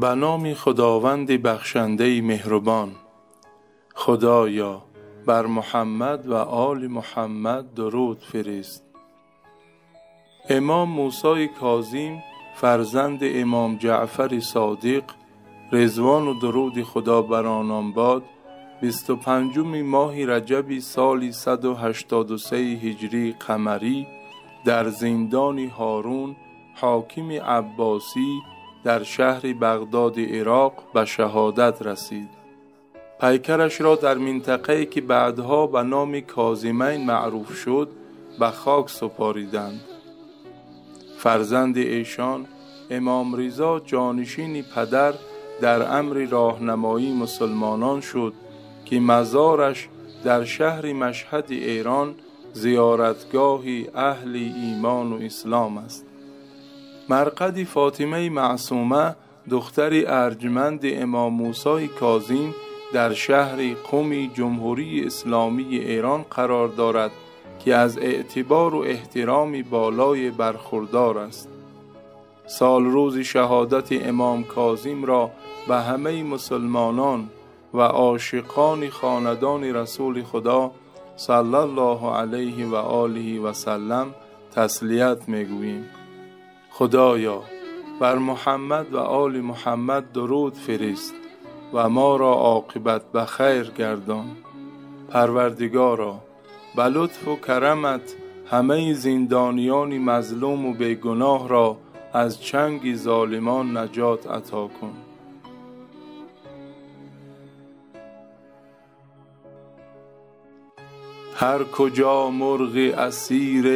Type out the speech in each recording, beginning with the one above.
به نام خداوند بخشنده مهربان. خدایا بر محمد و آل محمد درود فرست. امام موسی کاظم فرزند امام جعفر صادق رضوان و درود خدا بر آنان باد بیست و پنجم ماه رجب سالی 183 هجری قمری در زندان هارون حاکم عباسی در شهر بغداد عراق به شهادت رسید. پیکرش را در منطقه که بعدها به نام کازمین معروف شد به خاک سپاریدند. فرزند ایشان امام رضا جانشین پدر در امر راهنمایی مسلمانان شد که مزارش در شهر مشهد ایران زیارتگاه اهل ایمان و اسلام است. مرقد فاطمه معصومه دختر ارجمند امام موسی کاظم در شهر قمی جمهوری اسلامی ایران قرار دارد که از اعتبار و احترام بالای برخوردار است. سال روز شهادت امام کاظم را به همه مسلمانان و عاشقان خاندان رسول خدا صلی الله علیه و آله و سلم تسلیت می‌گوییم. خدایا بر محمد و آل محمد درود فرست و ما را عاقبت به خیر گردان. پروردگارا به لطف و کرمت همه زندانیان مظلوم و بیگناه را از چنگ ظالمان نجات عطا کن. هر کجا مرغ اسیر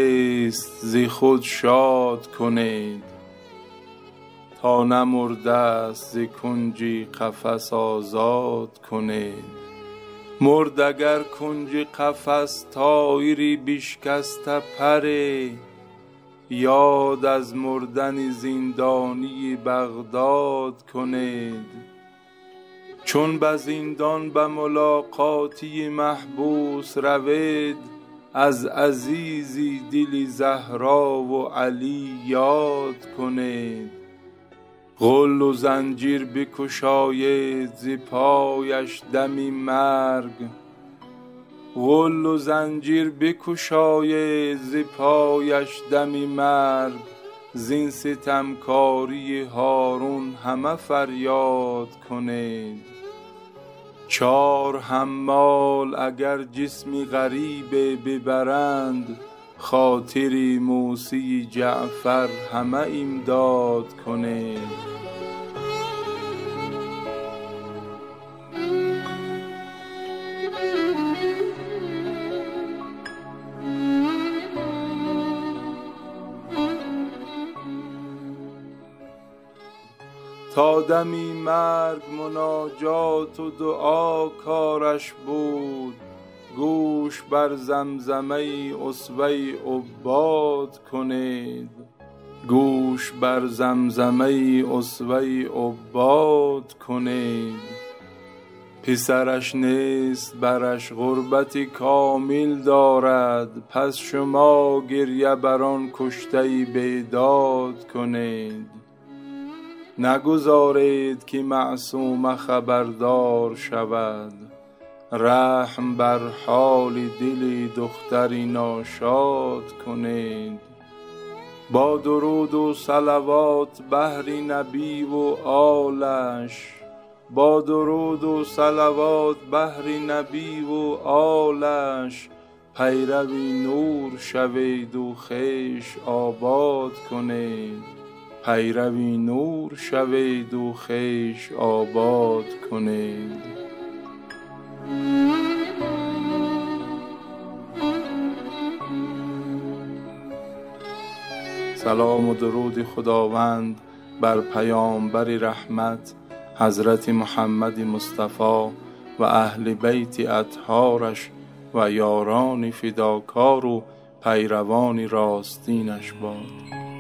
است ز خود شاد کنید. تا نمرده است ز کنج قفس آزاد کنید. مرد اگر کنج قفس طایری بشکسته پر یاد از مردن زندانی بغداد کنید. چون به زندان به ملاقاتی محبوس روید از عزیزی دل زهرا و علی یاد کنید. غل و زنجیر بگشاید ز پایش دم مرگ. غل و زنجیر بگشاید ز پایش دم مرگ. زین ستمکاری هارون همه فریاد کنید. چار حمال اگر جسم غریبی ببرند خاطر موسی جعفر همه امداد کنید تا دمی مرگ مناجات و دعا کارش بود گوش بر زمزمه اسوه عباد کنید. گوش بر زمزمه اسوه عباد کنید. پسرش نیست برش غربت کامل دارد. پس شما گریه بر آن کشته بیداد کنید. نگذارید که معصومه خبردار شود. رحم بر حال دل دختری ناشاد کنید. با درود و صلوات بهر نبی و آلش. با درود و صلوات بهر نبی و آلش. پیروی نور شوید و خویش آباد کنید. پیروی نور شوید و خویش آباد کنید. سلام و درود خداوند بر پیامبر رحمت حضرت محمد مصطفی و اهل بیت اطهارش و یاران فداکار و پیروان راستینش باد.